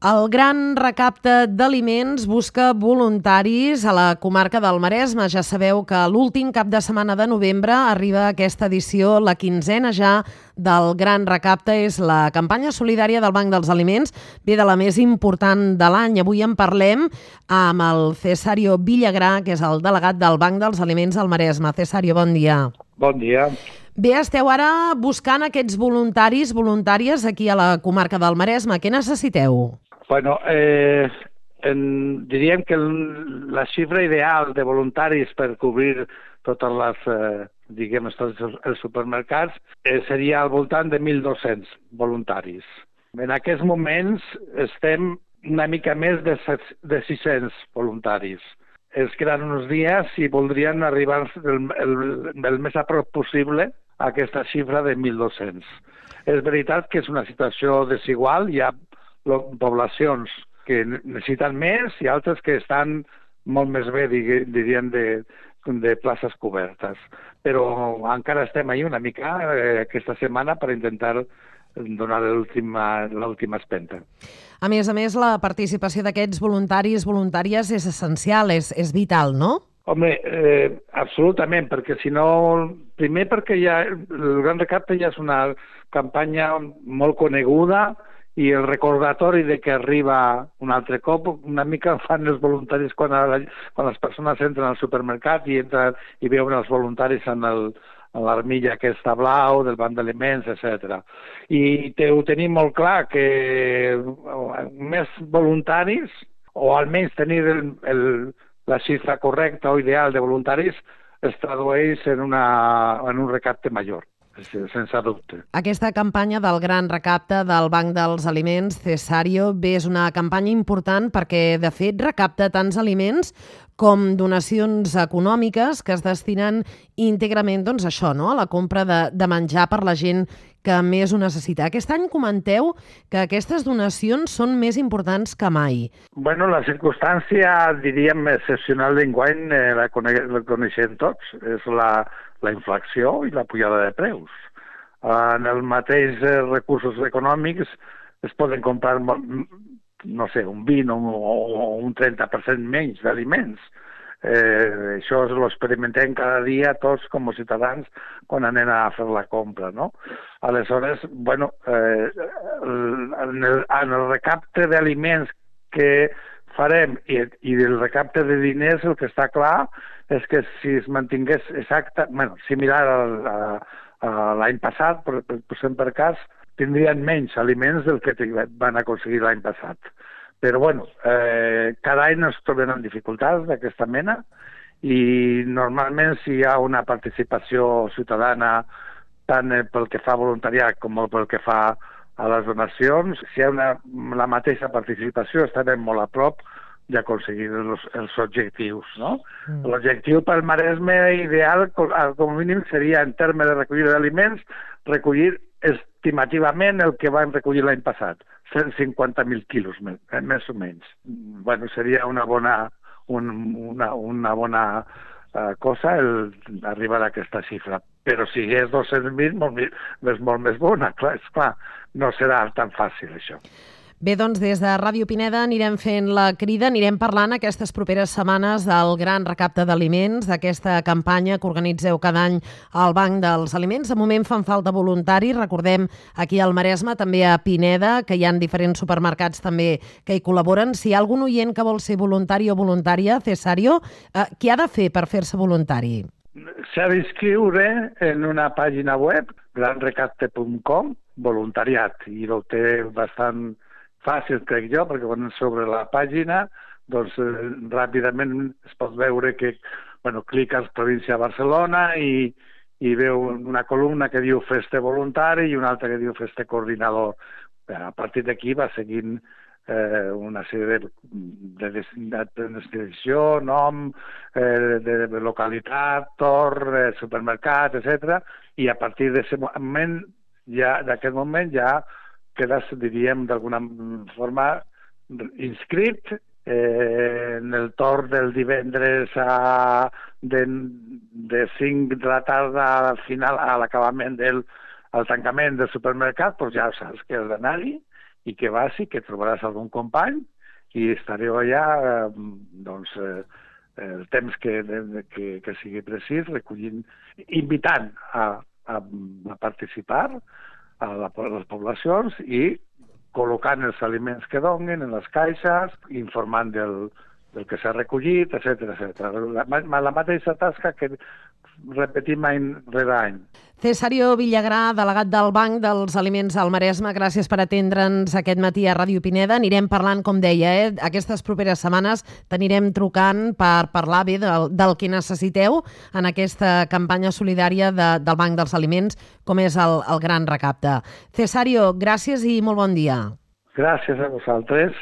El gran recapte d'aliments busca voluntaris a la comarca del Maresme. Ja sabeu que l'últim cap de setmana de novembre arriba aquesta edició, la quinzena ja del gran recapte. És la campanya solidària del Banc dels Aliments, ve de la més important de l'any. Avui en parlem amb el Cesario Villagrà, que és el delegat del Banc dels Aliments al Maresme. Cesario, bon dia. Bon dia. Bé, esteu ara buscant aquests voluntaris, voluntàries aquí a la comarca del Maresme. Què necessiteu? Bueno, eh, en, diríem que la xifra ideal de voluntaris per cobrir totes les, eh, diguem, tots els supermercats eh, seria al voltant de 1.200 voluntaris. En aquests moments estem una mica més de, de 600 voluntaris. Es queden uns dies i voldrien arribar el, el, el més a prop possible a aquesta xifra de 1.200. És veritat que és una situació desigual, hi ha poblacions que necessiten més i altres que estan molt més bé, diríem, de, de places cobertes. Però encara estem ahir una mica eh, aquesta setmana per intentar donar l'última espenta. A més a més, la participació d'aquests voluntaris voluntàries és essencial, és, és vital, no? Home, eh, absolutament, perquè si no... Primer perquè ja, el Gran Recapte ja és una campanya molt coneguda, i el recordatori de que arriba un altre cop, una mica fan els voluntaris quan, la, quan les persones entren al supermercat i, entren, i veuen els voluntaris en el, l'armilla aquesta blau, del banc d'aliments, etc. I te, ho tenim molt clar que més voluntaris, o almenys tenir el, el, la xifra correcta o ideal de voluntaris, es tradueix en, una, en un recapte major sense dubte. Aquesta campanya del gran recapte del Banc dels Aliments, Cesario, bé, és una campanya important perquè, de fet, recapta tants aliments com donacions econòmiques que es destinen íntegrament doncs, això, no? a la compra de, de menjar per la gent que més ho necessita. Aquest any comenteu que aquestes donacions són més importants que mai. Bueno, la circumstància, diríem, excepcional d'enguany eh, la, la coneixem tots. És la, la inflació i la pujada de preus. En el mateix eh, recursos econòmics es poden comprar, no sé, un 20 o un 30% menys d'aliments. Eh, això ho experimentem cada dia tots com a ciutadans quan anem a fer la compra, no? Aleshores, bueno, eh, en, el, en el recapte d'aliments que farem i, i del recapte de diners el que està clar és que si es mantingués exacte, bueno, similar a, a, a l'any passat, per, per, posem per cas, tindrien menys aliments del que van aconseguir l'any passat. Però, bueno, eh, cada any ens trobem en dificultats d'aquesta mena i normalment si hi ha una participació ciutadana tant pel que fa a voluntariat com pel que fa a les donacions, si hi ha una, la mateixa participació estarem molt a prop d'aconseguir els, els objectius. No? Mm. L'objectiu pel Maresme ideal, com a mínim, seria, en termes de recollida d'aliments, recollir estimativament el que vam recollir l'any passat, 150.000 quilos, eh, més o menys. bueno, seria una bona, un, una, una bona uh, cosa el arribar a aquesta xifra. Però si és 200.000, molt, és molt més bona, clar, és clar, no serà tan fàcil això. Bé, doncs des de Ràdio Pineda anirem fent la crida, anirem parlant aquestes properes setmanes del gran recapte d'aliments, d'aquesta campanya que organitzeu cada any al Banc dels Aliments. De moment fan falta voluntaris, recordem aquí al Maresme, també a Pineda, que hi ha diferents supermercats també que hi col·laboren. Si hi ha algun oient que vol ser voluntari o voluntària, Cesario, eh, què ha de fer per fer-se voluntari? S'ha d'inscriure en una pàgina web, granrecapte.com, voluntariat, i ho té bastant fàcil, crec jo, perquè quan sobre la pàgina doncs eh, ràpidament es pot veure que bueno, cliques província de Barcelona i, i veu una columna que diu feste voluntari i una altra que diu feste coordinador. A partir d'aquí va seguint eh, una sèrie de, de, de, de descripció, nom, eh, de, de localitat, torn, eh, supermercat, etc. I a partir d'aquest moment ja d'aquest moment ja quedes, diríem, d'alguna forma inscrit eh, en el torn del divendres a, de, de 5 de la tarda al final, a l'acabament del al tancament del supermercat, doncs ja saps que has d'anar-hi i que vas i que trobaràs algun company i estareu allà eh, doncs, eh, el temps que, que, que sigui precís, recollint, invitant a, a, a participar a, la, a les poblacions i col·locant els aliments que donen en les caixes, informant del, del que s'ha recollit, etc etc. La, la mateixa tasca que repetim any rere any. Cesario Villagrà, delegat del Banc dels Aliments al Maresme, gràcies per atendre'ns aquest matí a Ràdio Pineda. Anirem parlant, com deia, eh? aquestes properes setmanes t'anirem trucant per parlar bé del, del que necessiteu en aquesta campanya solidària de, del Banc dels Aliments, com és el, el Gran Recapte. Cesario, gràcies i molt bon dia. Gràcies a vosaltres.